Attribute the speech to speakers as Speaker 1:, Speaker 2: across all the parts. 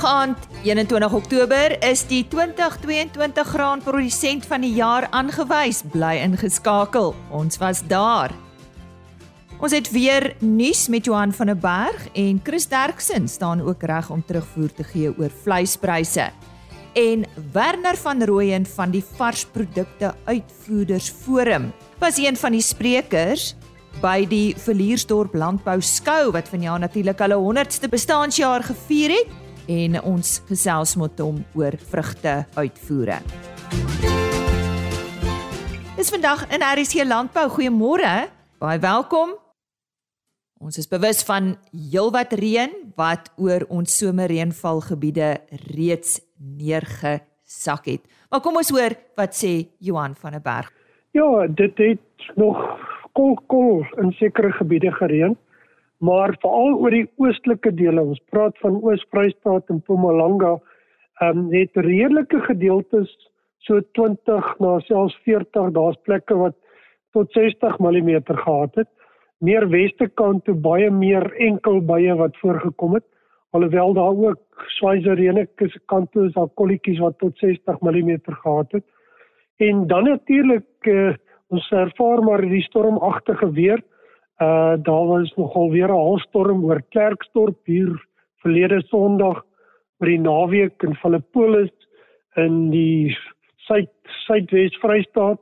Speaker 1: Vrydag aand, 21 Oktober, is die 2022 graanprodusent van die jaar aangewys. Bly ingeskakel. Ons was daar. Ons het weer nuus met Johan van der Berg en Chris Derksen staan ook reg om terugvoer te gee oor vleispryse. En Werner van Rooyen van die Varsprodukte Uitvoerders Forum was een van die sprekers by die Verliersdorp Landbou Skou wat vanjaar natuurlik hulle 100ste bestaanjaar gevier het en ons gesels met hom oor vrugte uitvoere. Dis vandag in RC Landbou. Goeiemôre. Baie welkom. Ons is bewus van heelwat reën wat oor ons somerreënvalgebiede reeds neergesak het. Maar kom ons hoor wat sê Johan van der Berg.
Speaker 2: Ja, dit het nog kol kol in sekere gebiede gereën maar veral oor die oostelike dele ons praat van Oos-Vrystaat en Mpumalanga ehm um, het redelike gedeeltes so 20 na selfs 40 daar's plekke wat tot 60 mm gehad het. Meer weste kant toe baie meer enkel baie wat voorgekom het. Alhoewel daar ook swaiserene kant toe is daar kolletjies wat tot 60 mm gehad het. En dan natuurlik uh, ons ervaar maar die stormagtige weer Uh daar was nogal weer 'n haalstorm oor Klerksdorp hier verlede Sondag oor die naweek in Philippolis in die suid suidwes Vrystaat.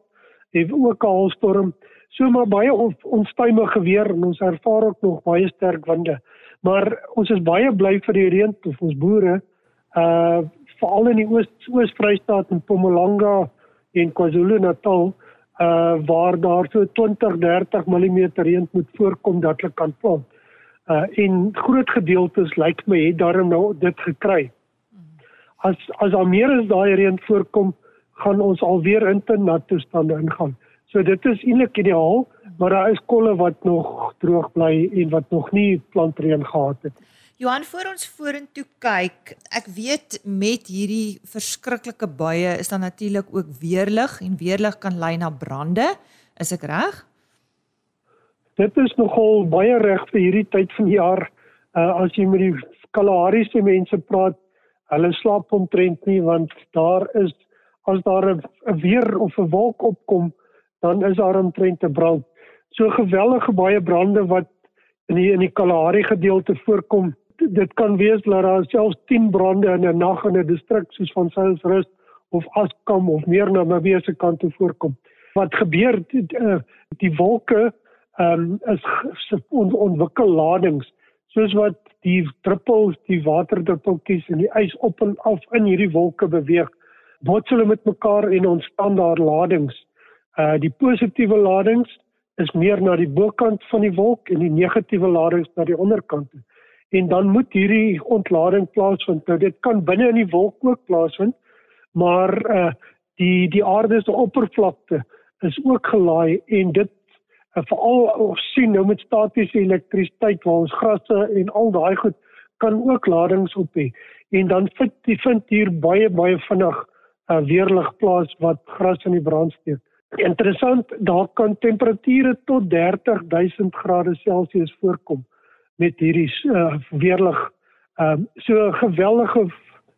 Speaker 2: Het ook 'n haalstorm. So maar baie onstuimige weer en ons ervaar ook nog baie sterk winde. Maar ons is baie bly vir die reën vir ons boere. Uh veral in die oos oos-Vrystaat en Mpumalanga en KwaZulu-Natal uh waar daar so 20 30 mm reën moet voorkom dat hulle kan plant. Uh en groot gedeeltes lyk my het daarom nou dit gekry. As as daar meer as daai reën voorkom, gaan ons alweer in te nat toestande ingaan. So dit is eintlik ideaal, maar daar is kolle wat nog droog bly en wat nog nie plantreën gehad het.
Speaker 1: Johan voor ons vorentoe kyk, ek weet met hierdie verskriklike buie is daar natuurlik ook weerlig en weerlig kan lei na brande. Is ek reg?
Speaker 2: Dit is nogal baie reg vir hierdie tyd van die jaar. Uh, as jy met die Kalahari se mense praat, hulle slaap omtrent nie want daar is as daar 'n weer of 'n wolk opkom, dan is daar omtrent 'n brand. So geweldige baie brande wat in die in die Kalahari gedeelte voorkom dit kan wees dat daar selfs 10 brande in 'n nag in 'n distrik soos van Sailsrust of Askam of meer na Mbewe se kant toe voorkom. Wat gebeur die, eh, die wolke um, is on, ontwikkel ladings soos wat die druppels, die waterdruppeltjies en die ys op en af in hierdie wolke beweeg, bots hulle met mekaar en ontstaan daar ladings. Uh die positiewe ladings is meer na die bokant van die wolk en die negatiewe ladings na die onderkant toe en dan moet hierdie ontlading plaasvind. Nou dit kan binne in die wolk ook plaasvind, maar uh die die aarde se oppervlakte is ook gelaai en dit uh, veral ons sien nou met statiese elektrisiteit waar ons grasse en al daai goed kan ook ladings op hê. En dan vind die vind hier baie baie vinnig uh, weerlig plaas wat gras in die brand steek. Interessant, daar kan temperature tot 30000 grade Celsius voorkom met hierdie uh, weerlig. Ehm uh, so 'n geweldige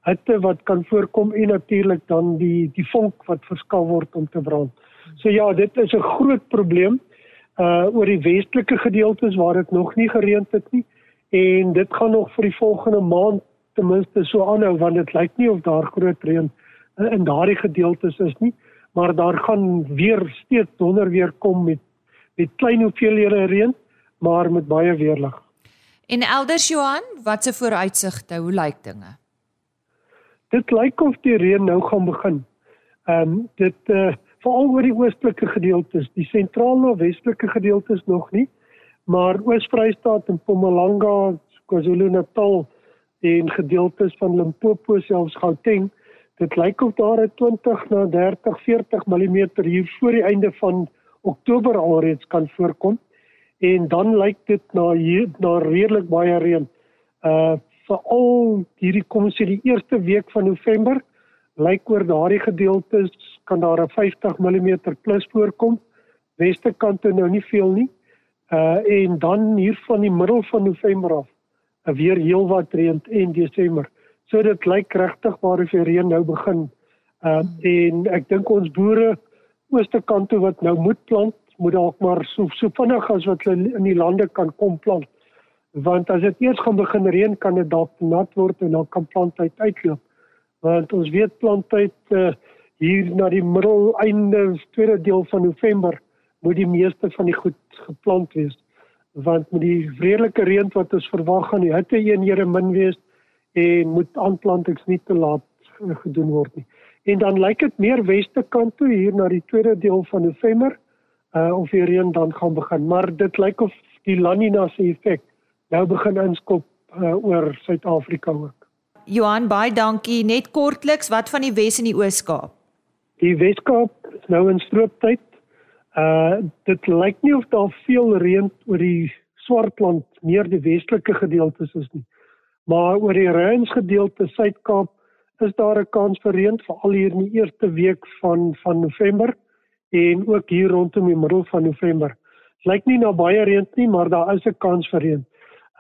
Speaker 2: hitte wat kan voorkom en natuurlik dan die die vonk wat verskil word om te brand. So ja, dit is 'n groot probleem uh oor die westelike gedeeltes waar dit nog nie gereën het nie en dit gaan nog vir die volgende maand ten minste so aanhou want dit lyk nie of daar groot reën in daardie gedeeltes is nie maar daar gaan weer steeds donder weer kom met met klein hoeveelhede reën maar met baie weerlig.
Speaker 1: En elders Johan, wat se vooruitsigte, hoe lyk dinge?
Speaker 2: Dit lyk of die reën nou gaan begin. Ehm um, dit eh uh, veral oor die oostelike gedeeltes, die sentrale westelike gedeeltes nog nie, maar Oos-Vrystaat en Mpumalanga, KwaZulu-Natal en gedeeltes van Limpopo selfs Gauteng, dit lyk of daar 'n 20 na 30, 40 mm hier voor die einde van Oktober alreeds kan voorkom en dan lyk dit na hier na redelik baie reën. Uh veral hierdie kom ons sê die eerste week van November lyk oor daardie gedeeltes kan daar 'n 50 mm plus voorkom. Weste kant toe nou nie veel nie. Uh en dan hier van die middel van November af uh, weer heelwat reën en Desember. So dit lyk regtig waar of die reën nou begin. Uh en ek dink ons boere ooste kant toe wat nou moet plant, moet dalk maar so so vinnig as wat hulle in die lande kan kom plant. Want as dit eers gaan begin reën, kan dit dalk nat word en dan kan planttyd uitloop. Want ons weet planttyd uh hier na die middel einde tweede deel van November moet die meeste van die goed geplant wees want met die redelike reën wat ons verwag gaan die hitte eenhede min wees en moet aanplantings nie te laat gedoen word nie. En dan lyk dit meer weste kant toe hier na die tweede deel van November uh of die reën dan gaan begin, maar dit lyk of die La Nina se effek nou begin inskop uh, oor Suid-Afrika ook.
Speaker 1: Johan, baie dankie. Net kortliks, wat van die Wes en die Oos-Kaap?
Speaker 2: Die Wes-Kaap is nou in strooptyd. Uh dit lyk nie of daar veel reën oor die Swartland, meer die westelike gedeeltes is nie. Maar oor die Rhône gedeelte Suid-Kaap is daar 'n kans vir reën veral hier in die eerste week van van November en ook hier rondom die middel van November. Lyk nie na baie reën nie, maar daar is 'n kans vir reën.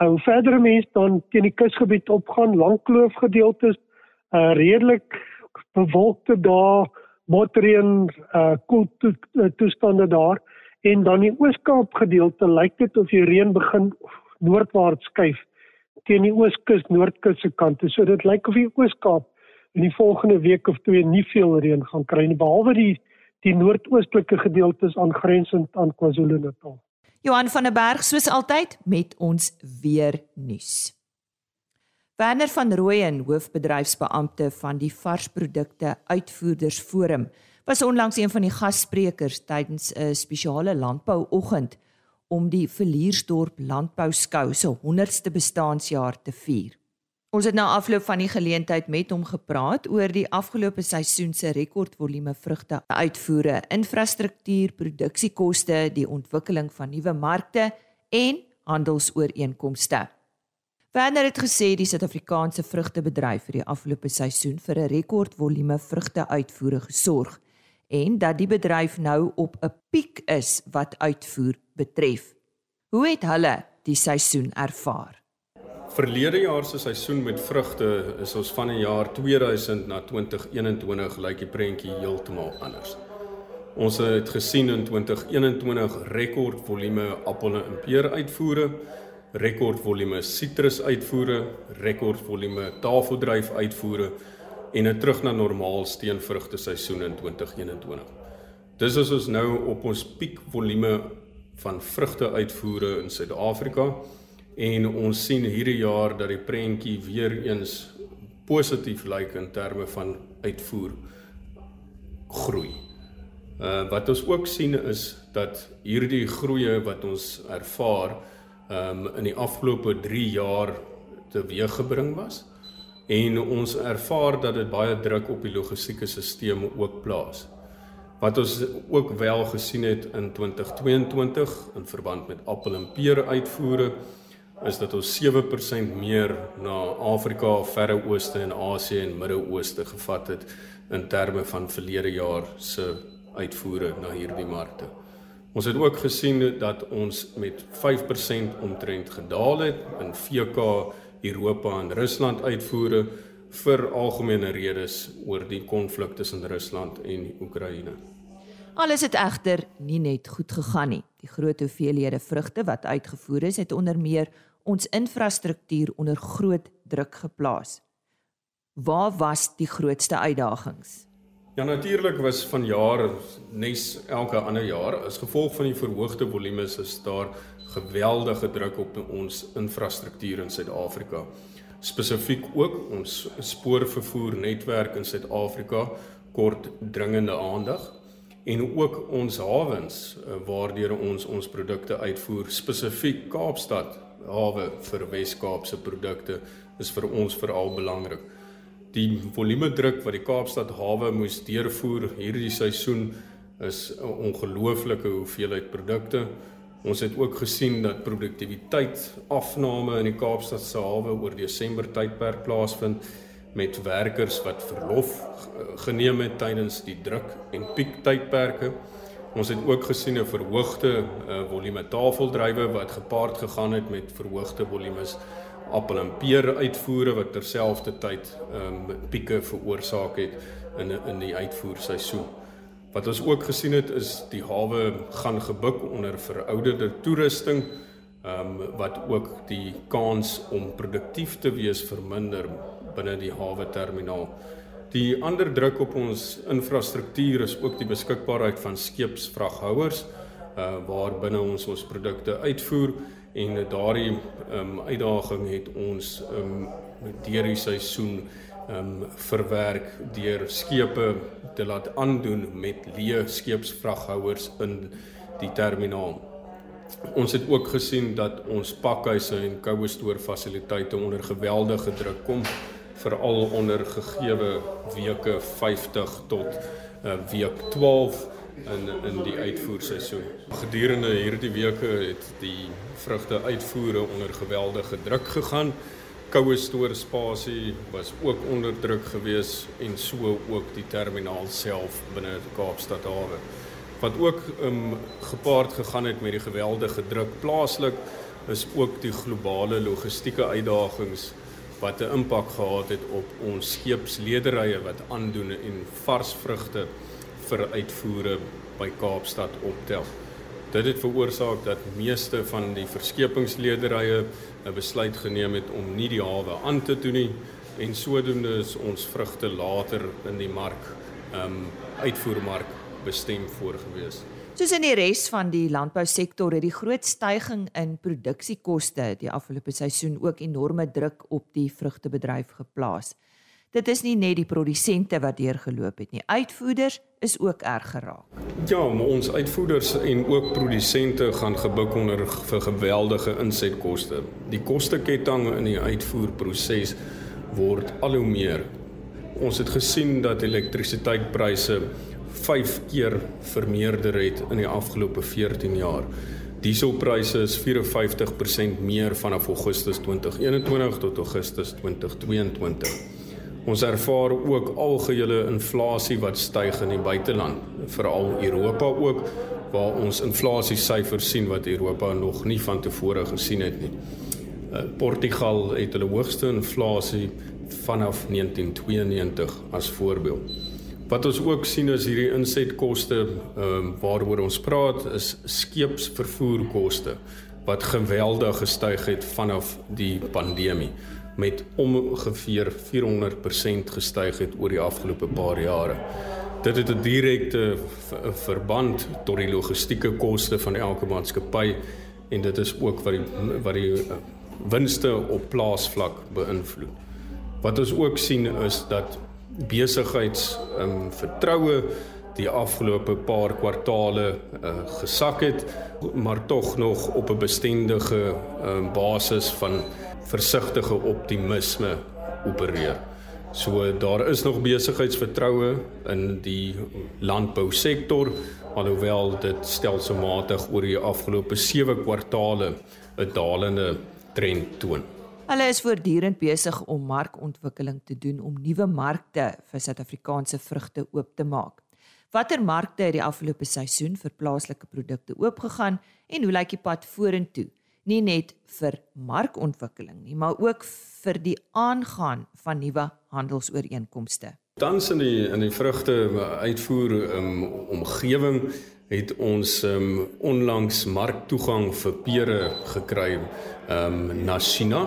Speaker 2: Uh, hoe verder mense dan teen die kusgebied opgaan, langkloof gedeeltes, uh redelik bewolkte dae motreen uh koel to, uh, toestande daar en dan die Oos-Kaap gedeelte lyk dit of die reën begin noordwaarts skuif teen die Ooskus Noordkus se kant. So dit lyk of die Oos-Kaap in die volgende week of twee nie veel reën gaan kry nie behalwe die die noordoostelike gedeeltes aangrensend aan KwaZulu-Natal.
Speaker 1: Johan van der Berg soos altyd met ons weer nuus. Werner van Rooyen, hoofbedryfsbeampte van die varsprodukte uitvoerders forum, was onlangs een van die gassprekers tydens 'n spesiale landbouoggend om die Verliersdorp Landbou Skou se 100ste bestaanjaar te vier. Ons het nou afloop van die geleentheid met hom gepraat oor die afgelope seisoen se rekordvolume vrugte uitvoere, infrastruktuur, produksiekoste, die ontwikkeling van nuwe markte en handelsooreenkomste. Werner het gesê die Suid-Afrikaanse vrugtebedryf vir die afgelope seisoen vir 'n rekordvolume vrugteuitvoere gesorg en dat die bedryf nou op 'n piek is wat uitvoer betref. Hoe het hulle die seisoen ervaar?
Speaker 3: Verlede jaar se seisoen met vrugte is ons van die jaar 2000 na 2021 lyk die prentjie heeltemal anders. Ons het gesien in 2021 rekordvolume appels en pere uitvoere rekordvolume sitrusuitvoere, rekordvolume tafeldryf uitvoere en 'n terug na normaal steenvrugte seisoen in 2021. Dis is ons nou op ons piekvolume van vrugte uitvoere in Suid-Afrika en ons sien hierdie jaar dat die prentjie weer eens positief lyk in terme van uitvoer groei. Uh wat ons ook sien is dat hierdie groei wat ons ervaar um, in die afgelope 3 jaar teweeggebring was en ons ervaar dat dit baie druk op die logistieke stelsel ook plaas. Wat ons ook wel gesien het in 2022 in verband met appel en pere uitvoere is dat ons 7% meer na Afrika, Verre Ooste en Asië en Midde-Ooste gevat het in terme van verlede jaar se uitvoere na hierdie markte. Ons het ook gesien dat ons met 5% omtrent gedaal het in VK Europa en Rusland uitvoere vir algemene redes oor die konflik tussen Rusland en Oekraïne.
Speaker 1: Alles het egter nie net goed gegaan nie. Die groot hoeveelhede vrugte wat uitgevoer is, het onder meer ons infrastruktuur onder groot druk geplaas. Waar was die grootste uitdagings?
Speaker 3: Ja natuurlik was van jaar nes elke ander jaar as gevolg van die verhoogde volumes is daar geweldige druk op ons infrastruktuur in Suid-Afrika. Spesifiek ook ons spoorvervoer netwerk in Suid-Afrika kort dringende aandag en ook ons hawens eh, waardeur ons ons produkte uitvoer spesifiek Kaapstad hawe vir Wes-Kaapse produkte is vir ons veral belangrik die volume druk wat die Kaapstad hawe moes deurvoer hierdie seisoen is 'n ongelooflike hoeveelheid produkte. Ons het ook gesien dat produktiwiteit afname in die Kaapstad se hawe oor Desember tydperk plaasvind met werkers wat verlof geneem het tydens die druk en piek tydperke. Ons het ook gesien 'n verhoogde uh, volume tafeldrywe wat gepaard gegaan het met verhoogde volumes appel en peer uitvoere wat terselfdertyd ehm um, pieke veroorsaak het in in die uitvoerseisoen. Wat ons ook gesien het is die hawe gaan gebuk onder verouderde toerusting ehm um, wat ook die kans om produktief te wees verminder binne die hawe terminaal. Die ander druk op ons infrastruktuur is ook die beskikbaarheid van skeepsvraghouers uh waar binne ons ons produkte uitvoer en daardie um uitdaging het ons um deur die seisoen um verwerk deur skepe te laat aandoen met leë skeepsvraghouers in die terminaal. Ons het ook gesien dat ons pakhuise en koue stoor fasiliteite onder geweldige druk kom veral onder gegeewe weke 50 tot uh, week 12 in in die uitvoerseisoen. Gedurende hierdie weke het die vrugte uitvoere onder geweldige druk gegaan. Koue stoor spasie was ook onder druk geweest en so ook die terminaal self binne Kaapstad hawe. Wat ook um gepaard gegaan het met die geweldige druk plaaslik is ook die globale logistieke uitdagings wat 'n impak gehad het op ons skeepslederye wat aandoen en vars vrugte vir uitvoere by Kaapstad optel. Dit het veroorsaak dat meeste van die verskepingslederye 'n besluit geneem het om nie die hawe aan te doen nie en sodoende is ons vrugte later in die mark, ehm um, uitvoermark bestem voorgewees.
Speaker 1: Soos in die res van die landbousektor het die groot stygings in produksiekoste die afgelope seisoen ook enorme druk op die vrugtebedryf geplaas. Dit is nie net die produsente wat deurgeloop het nie. Uitvoerders is ook erg geraak.
Speaker 3: Ja, ons uitvoerders en ook produsente gaan gebuk onder vir geweldige insetkoste. Die kosteketting in die uitvoerproses word al hoe meer. Ons het gesien dat elektrisiteitpryse 5 keer vermeerder het in die afgelope 14 jaar. Dieselpryse is 54% meer vanaf Augustus 2021 tot Augustus 2022. Ons ervaar ook algehele inflasie wat styg in die buiteland, veral Europa ook waar ons inflasiesyfers sien wat Europa nog nie van tevore gesien het nie. Uh, Portugal het hulle hoogste inflasie vanaf 1992 as voorbeeld. Wat ons ook sien is hierdie insetkoste ehm um, waaroor ons praat is skeepsvervoerkoste wat geweldig gestyg het vanaf die pandemie met ongeveer 400% gestyg het oor die afgelope paar jare. Dit het 'n direkte verband tot die logistieke koste van elke maatskappy en dit is ook wat die wat die eh, winste op plaasvlak beïnvloed. Wat ons ook sien is dat besigheids um, vertroue die afgelope paar kwartale uh, gesak het, maar tog nog op 'n bestendige uh, basis van versigtige optimisme opereer. So daar is nog besigheidsvertroue in die landbousektor alhoewel dit stelselmatig oor die afgelope 7 kwartale 'n dalende trend toon.
Speaker 1: Hulle is voortdurend besig om markontwikkeling te doen om nuwe markte vir Suid-Afrikaanse vrugte oop te maak. Watter markte het die afgelope seisoen vir plaaslike produkte oopgegaan en hoe lyk die pad vorentoe? nie net vir markontwikkeling nie, maar ook vir die aangaan van nuwe handelsooreenkomste.
Speaker 3: Tans in die in die vrugte uitvoer um, omgewing het ons um, onlangs marktoegang vir pere gekry um, na China.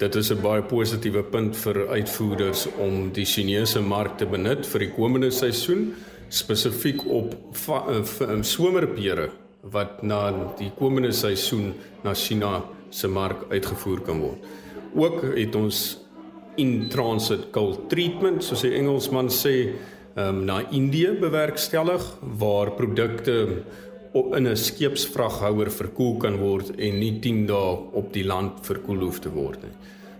Speaker 3: Dit is 'n baie positiewe punt vir uitvoerders om die Chinese mark te benut vir die komende seisoen spesifiek op uh, somerpere wat na die komende seisoen na China se mark uitgevoer kan word. Ook het ons in transit cold treatment soos die Engelsman sê, um, na Indië bewerkstellig waar produkte in 'n skeepsvraghouer verkoel kan word en nie 10 dae op die land verkoel hoef te word nie.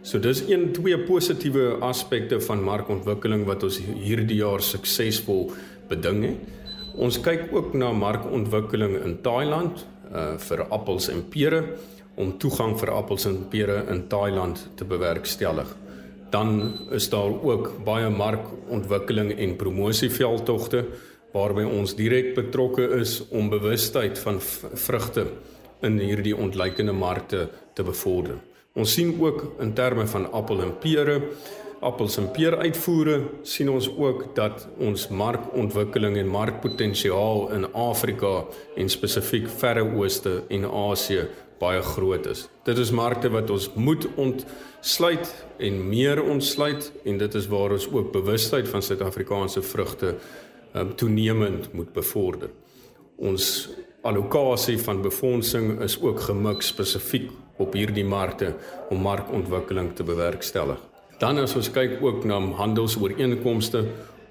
Speaker 3: So dis een twee positiewe aspekte van markontwikkeling wat ons hierdie jaar suksesvol beding het. Ons kyk ook na markontwikkeling in Thailand uh vir appels en pere om toegang vir appels en pere in Thailand te bewerkstellig. Dan is daar ook baie markontwikkeling en promosieveldtogte waarby ons direk betrokke is om bewustheid van vrugte in hierdie ontleikende markte te bevorder. Ons sien ook in terme van appel en pere, appels en peer uitvoere, sien ons ook dat ons markontwikkeling en markpotensiaal in Afrika en spesifiek Verre Ooste en Asië baie groot is. Dit is markte wat ons moet ontsluit en meer ontsluit en dit is waar ons ook bewustheid van Suid-Afrikaanse vrugte um, toenemend moet bevorder. Ons allocasie van befondsing is ook gemik spesifiek op hierdie markte om markontwikkeling te bewerkstellig. Dan as ons kyk ook na handelsooreenkomste,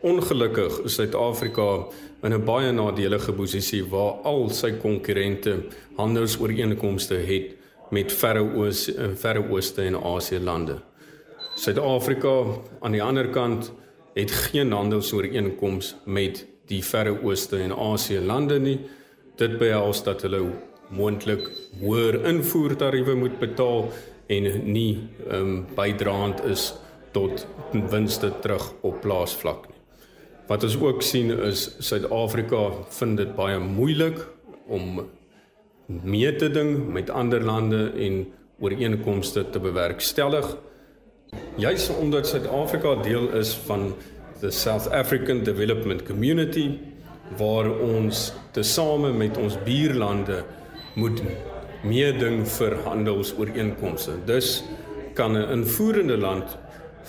Speaker 3: ongelukkig is Suid-Afrika in 'n baie nadelige posisie waar al sy konkurrente handelsooreenkomste het met verre oos verre ooste en Asië lande. Suid-Afrika aan die ander kant het geen handelsooreenkoms met die verre ooste en Asië lande nie. Dit behels dat hulle moontlik hoër invoertariewe moet betaal en nie ehm um, bydraend is tot winste terug op plaasvlak nie. Wat ons ook sien is Suid-Afrika vind dit baie moeilik om mee te ding met ander lande en ooreenkomste te bewerkstellig. Juis omdat Suid-Afrika deel is van the South African Development Community waar ons tesame met ons buurlande moet meeding vir handelsooreenkomste. Dus kan 'n invoerende land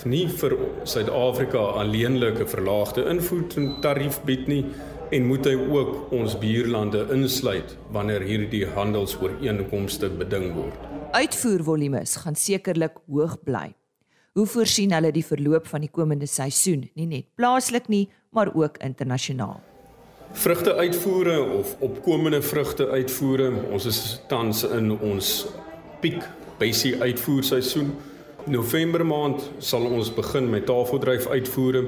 Speaker 3: nie vir Suid-Afrika alleenlik 'n verlaagde invoertarief bied nie en moet hy ook ons buurlande insluit wanneer hierdie handelsooreenkomste beding word.
Speaker 1: Uitvoervolumes gaan sekerlik hoog bly. Hoe voorsien hulle die verloop van die komende seisoen, nie net plaaslik nie, maar ook internasionaal?
Speaker 3: Vrugte uitvoere of opkomende vrugte uitvoere, ons is tans in ons piek basie uitvoerseisoen. November maand sal ons begin met tafeldryf uitvoere.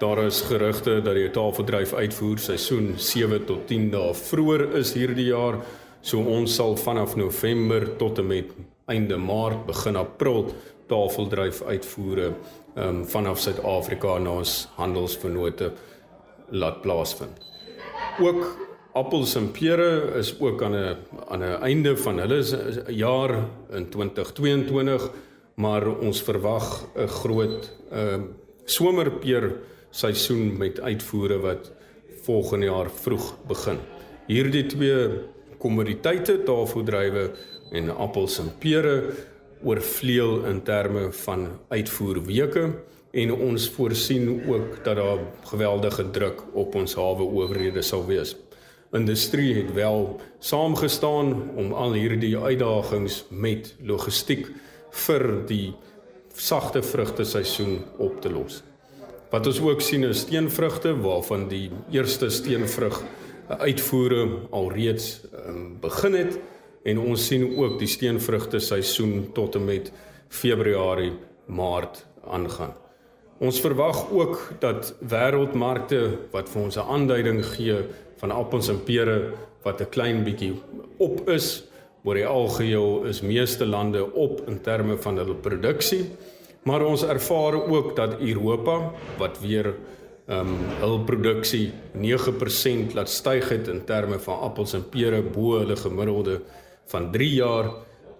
Speaker 3: Daar is gerugte dat die tafeldryf uitvoer seisoen 7 tot 10 dae vroeër is hierdie jaar. So ons sal vanaf November tot en met einde Maart begin April tafeldryf uitvoere um, vanaf Suid-Afrika na ons handelsvernote laat plaasvind. Ook appels en pere is ook aan 'n aan 'n einde van hulle jaar in 2022 maar ons verwag 'n groot ehm uh, somerpeer seisoen met uitvoere wat volgende jaar vroeg begin. Hierdie twee kommoditeite, tafeldrywe en appels en pere oorvleuel in terme van uitvoerweke en ons voorsien ook dat daar geweldige druk op ons hawe owerhede sal wees. Industrie het wel saamgestaan om al hierdie uitdagings met logistiek vir die sagte vrugte seisoen op te los. Wat ons ook sien is steenvrugte waarvan die eerste steenvrug uitvoere alreeds um, begin het en ons sien ook die steenvrugte seisoen tot en met Februarie, Maart aangaan. Ons verwag ook dat wêreldmarkte wat vir ons 'n aanduiding gee van appels en pere wat 'n klein bietjie op is, oor die algeheel is meeste lande op in terme van hulle produksie. Maar ons ervaar ook dat Europa wat weer ehm um, hul produksie 9% laat styg het in terme van appels en pere bo hulle gemiddelde van 3 jaar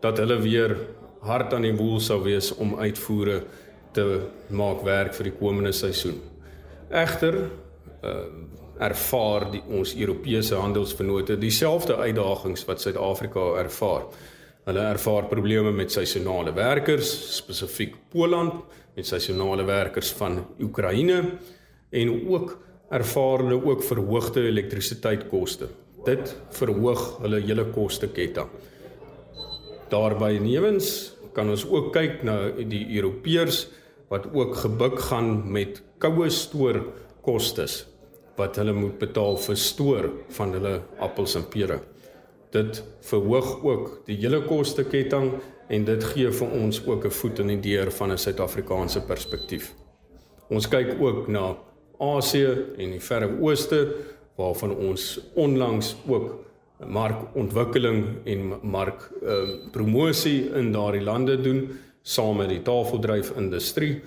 Speaker 3: dat hulle weer hard aan die woel sou wees om uitvoere te maak werk vir die komende seisoen. Egter uh, ervaar die ons Europese handelsvennote dieselfde uitdagings wat Suid-Afrika ervaar. Hulle ervaar probleme met seisonale werkers, spesifiek Poland met seisonale werkers van Oekraïne en ook ervaar hulle ook verhoogde elektrisiteitskoste. Dit verhoog hulle hele kosteketting. Daarby nevens kan ons ook kyk na die Europeërs wat ook gebuk gaan met koue stoor kostes wat hulle moet betaal vir stoor van hulle appels en pere. Dit verhoog ook die hele kosteketting en dit gee vir ons ook 'n voet in die deur van 'n Suid-Afrikaanse perspektief. Ons kyk ook na Asië en die Verre Ooste waarvan ons onlangs ook markontwikkeling en mark uh, promosie in daardie lande doen saam met die tafeldryf industrie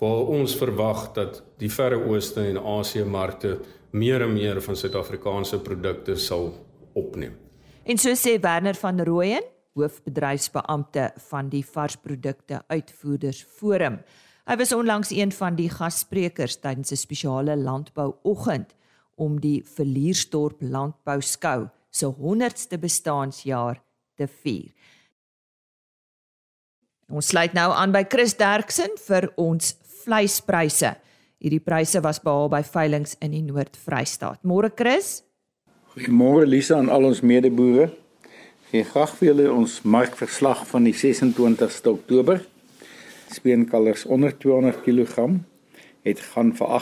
Speaker 3: waar ons verwag dat die Verre Ooste en Asië markte meer en meer van Suid-Afrikaanse produkte sal opneem.
Speaker 1: En so sê Werner van Rooyen, hoofbedryfsbeampte van die varsprodukte uitvoerders forum. Hy was onlangs een van die gassprekers tydens 'n spesiale landbouoggend om die Verliersdorp Landbou Skou se 100ste bestaanjaar te vier. Ons sluit nou aan by Chris Derksen vir ons vleispryse. Hierdie pryse was behaal by veilinge in die Noord-Vrystaat. Môre Chris.
Speaker 4: Goeiemôre Lisa aan al ons medeboere. Gee graag vir julle ons markverslag van die 26ste Oktober speenkalvers onder 200 kg het gaan vir R38.50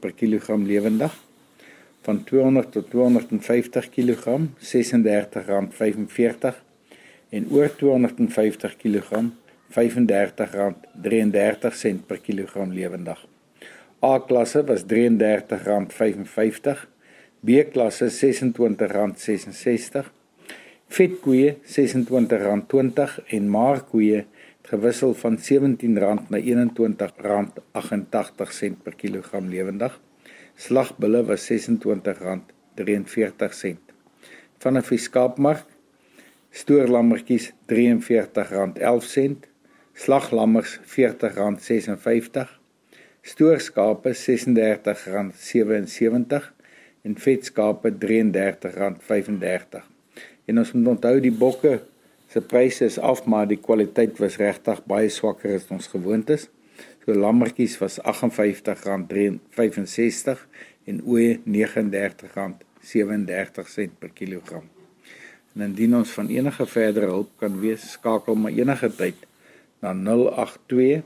Speaker 4: per kilogram lewendig. Van 200 tot 250 kg R36.45 en oor 250 kg R35.33 per kilogram lewendig. A-klasse was R33.55, B-klasse R26.66, vetkoeie R26.20 en maarkoeie gewissel van R17 na R21.88 per kilogram lewendig. Slagbulle was R26.43. Van 'n fiskaapmark stoorlammetjies R43.11, slaglammers R40.56, stoorskape R36.77 en vetskape R33.35. En ons moet onthou die bokke se pryse is af maar die kwaliteit was regtig baie swakker as ons gewoond is. So lammetjies was R58.65 en ooe R39.37 per kilogram. En indien ons van enige verdere hulp kan wees, skakel maar enige tyd na 082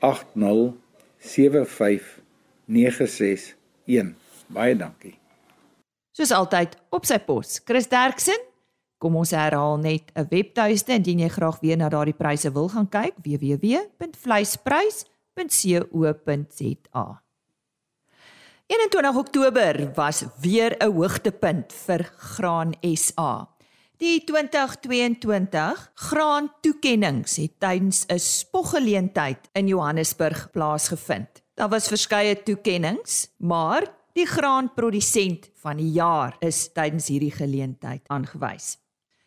Speaker 4: 80 75 961. Baie dankie.
Speaker 1: Soos altyd op sy pos. Chris Derksen Kom ons herhaal net 'n webtuiste indien jy graag weer na daardie pryse wil gaan kyk www.vleisprys.co.za. 21 Oktober was weer 'n hoogtepunt vir Graan SA. Die 2022 graan toekenninge het tydens 'n spoggeleentheid in Johannesburg plaasgevind. Daar was verskeie toekenninge, maar die graanprodusent van die jaar is tydens hierdie geleentheid aangewys.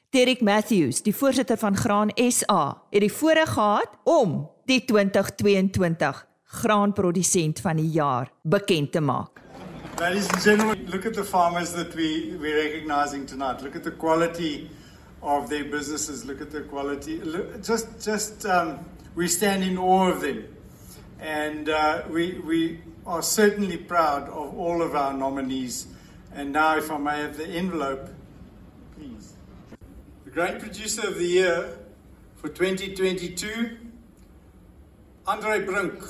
Speaker 1: Derek Matthews, die voorsitter van Graan SA, het die voorreg gehad om die 2022 graanprodusent van die jaar bekend te maak.
Speaker 5: Ladies and gentlemen, look at the farmers that we we're recognizing tonight. Look at the quality of their businesses. Look at the quality. Look, just just um, we stand in awe of them, and uh, we we are certainly proud of all of our nominees. And now, if I may have the envelope. Please. The grain Producer of the Year for 2022, Andre Brink.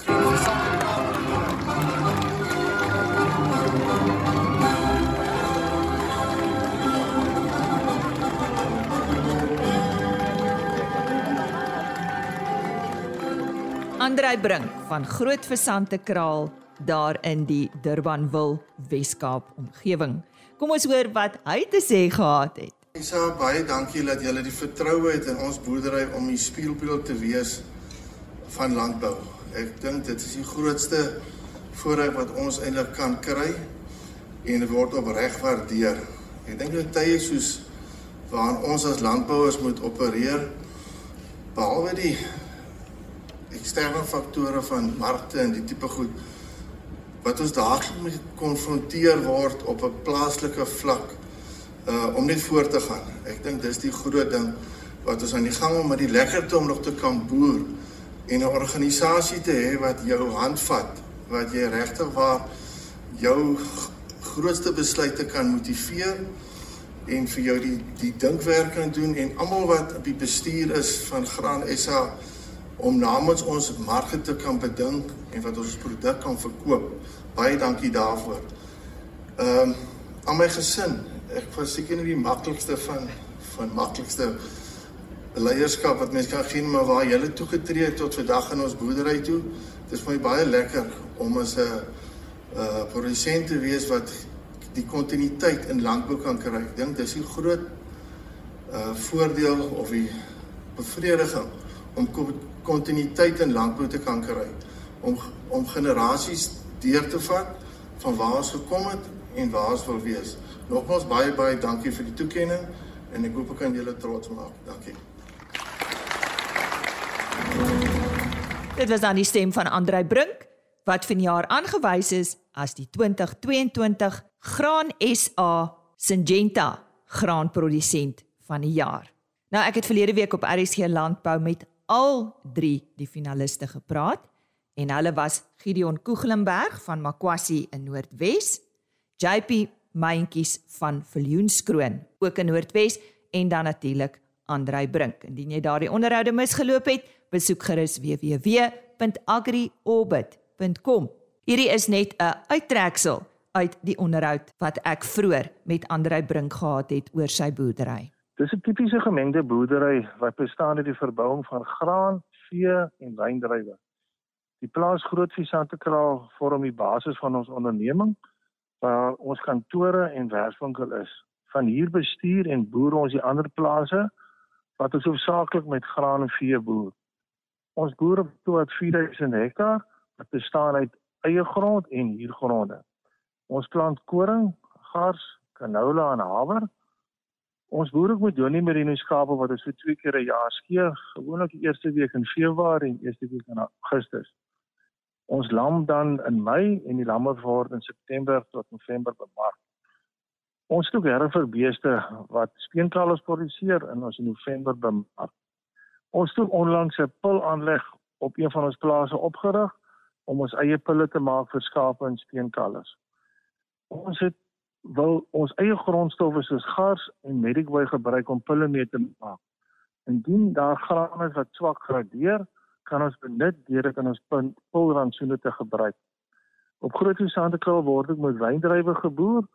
Speaker 1: Andrei Brink van Groot Versante Kraal daar in die Durbanville Weskaap omgewing. Kom ons hoor wat hy te sê gehad het.
Speaker 6: Isa, baie dankie dat julle die vertroue het in ons boerdery om die spieelbeeld te wees van landbou. Ek dink dit is die grootste voorreg wat ons eintlik kan kry en dit word opreg waardeer. Ek dink in tye soos waarin ons as landbouers moet opereer behalwe die eksterne faktore van markte en die tipe goed wat ons daagliks moet konfronteer word op 'n plaaslike vlak uh om net voort te gaan. Ek dink dis die groot ding wat ons aan die gang om met die lekkerte om nog te kan boer en 'n organisasie te hê wat jou hand vat, wat jy regtig waar jou grootste besluite kan motiveer en vir jou die die dinkwerk kan doen en almal wat op die bestuur is van Graan SA om namens ons markte te kan bedink en wat ons produk kan verkoop. Baie dankie daarvoor. Ehm um, aan my gesin ek was seker nie die maklikste van van maklikste leierskap wat mens kan gee maar waar jy het toegetree tot vandag in ons boerdery toe. Dit is vir my baie lekker om as 'n uh produsent te wees wat die kontinuïteit in landbou kan kry. Ek dink dis 'n groot uh voordeel of die bevrediging om kontinuïteit in landbou te kan kry om om generasies deur te vat van waar ons gekom het en waar ons wil wees. Nogmaals baie baie dankie vir die toekenning en ek hoop ek kan julle trots maak. Dankie.
Speaker 1: Dit was dan die stem van Andrei Brink wat vanjaar aangewys is as die 2022 Graan SA Syngenta graanprodusent van die jaar. Nou ek het verlede week op RSG Landbou met al 3 die finaliste gepraat en hulle was Gideon Koeglenberg van Makwasi in Noordwes, JP Meintjies van Viljoenskroon ook in Noordwes en dan natuurlik Andrei Brink. Indien jy daardie onderhoude misgeloop het, besoek gerus www.agriorbit.com. Hierdie is net 'n uittreksel uit die onderhoud wat ek vroeër met Andrei Brink gehad het oor sy boerdery.
Speaker 7: Dis 'n tipiese gemengde boerdery wat bestaan uit die verbouing van graan, vee en wyndrywe. Die plaas Grootvie Santekraal vorm die basis van ons onderneming waar ons kantore en werkswinkel is. Van hier bestuur en boer ons die ander plase wat ons hoofsaaklik met graan en vee boer. Ons boer op tot 4000 hektaar wat bestaan uit eie grond en huurgronde. Ons plant koring, gars, canola en haver. Ons boer ook met Johnny Merino skape wat ons vir twee keer 'n jaar skeer, gewoonlik die eerste week in Februarie en eerste week in Augustus. Ons lam dan in Mei en die lamme word in September tot November bemark. Ons stoek herre vir beeste wat speenkalvers produseer in ons in November bemark. Ons stoek onlangs 'n pilaanleg op een van ons plase opgerig om ons eie pille te maak vir skape en speenkalvers. Ons het wil ons eie grondstowwe soos gars en medicway gebruik om pille mee te maak. Indien daar graan is wat swak gradeer, kan ons benut deur dit in ons pilrantsoene te gebruik. Op Groot Sandekraal word ek met wyndrywe geboer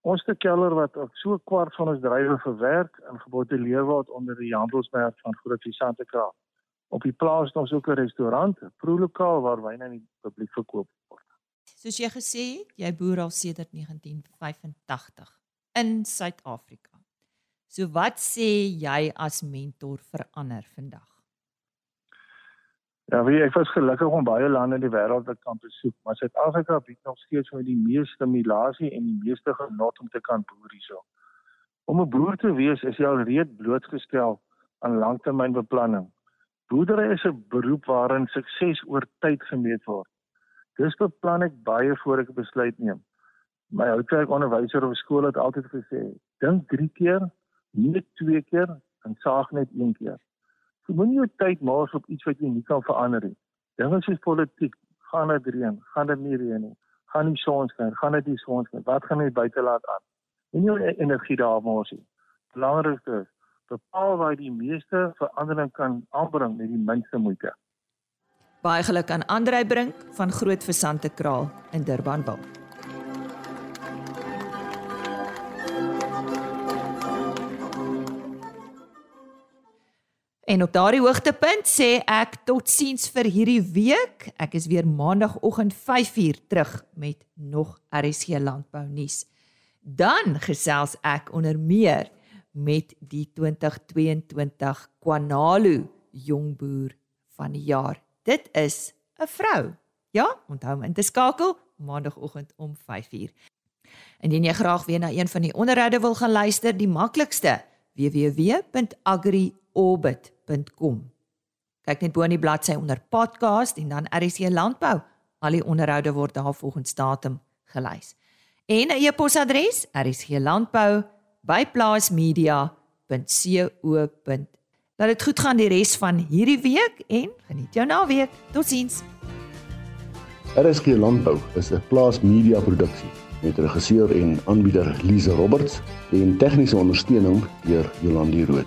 Speaker 7: Ons te keller wat op so kwart van ons drywe verwerk en gebotteleer word onder die handelsmerk van Groot Visante Kraal. Op die plaas het ons ook 'n restaurant, 'n proelokaal waar wyn aan die publiek verkoop word.
Speaker 1: Soos jy gesê het, jy boer al sedert 1985 in Suid-Afrika. So wat sê jy as mentor verander vandag?
Speaker 7: Ja, wie ek was gelukkig om baie lande in die wêreld te kan besoek, maar Suid-Afrika bied nog steeds met die meeste stimulasie en die meeste genot om te kan boer hierso. Om 'n boer te wees is jy al reeds blootgestel aan langtermynbeplanning. Boerdery is 'n beroep waarin sukses oor tyd gemeet word. Dis beplan ek baie voor ek 'n besluit neem. My houtwerk onderwyser op skool het altyd gesê, dink 3 keer, nie 2 keer en saag net 1 keer. Jy moenie jou tyd mors op iets wat jy nie kan verander nie. Dinge soos politiek, gaan dit reën, gaan dit nie reën nie. Gaan nie son skyn, gaan dit nie son skyn. Wat gaan jy buite laat aan? Moenie jou energie daar mors nie. Belangrikste is bepaal waar jy die meeste verandering kan aanbring met die minste moeite.
Speaker 1: Baie geluk aan Andrei Brink van Groot Visante Kraal in Durbanville. En op daardie hoogtepunt sê ek totsiens vir hierdie week. Ek is weer maandagooggend 5uur terug met nog RSG landbou nuus. Dan gesels ek onder meer met die 2022 Kwanalu jongboer van die jaar. Dit is 'n vrou. Ja, onthou om in te skakel maandagooggend om 5uur. Indien jy graag weer na een van die onderhoude wil gaan luister, die maklikste www.agriorbit www.rsg.com. Kyk net bo in die bladsy onder podcast en dan RSC Landbou. Al die onderhoude word daar volgens datum gelys. En 'n e-posadres rsglandbou@plaasmedia.co. Laat dit goed gaan die res van hierdie week en geniet jou naweek. Totsiens.
Speaker 8: RSG Landbou is 'n Plaas Media produksie met regisseur en aanbieder Lize Roberts en tegniese ondersteuning deur Jolande Rooi.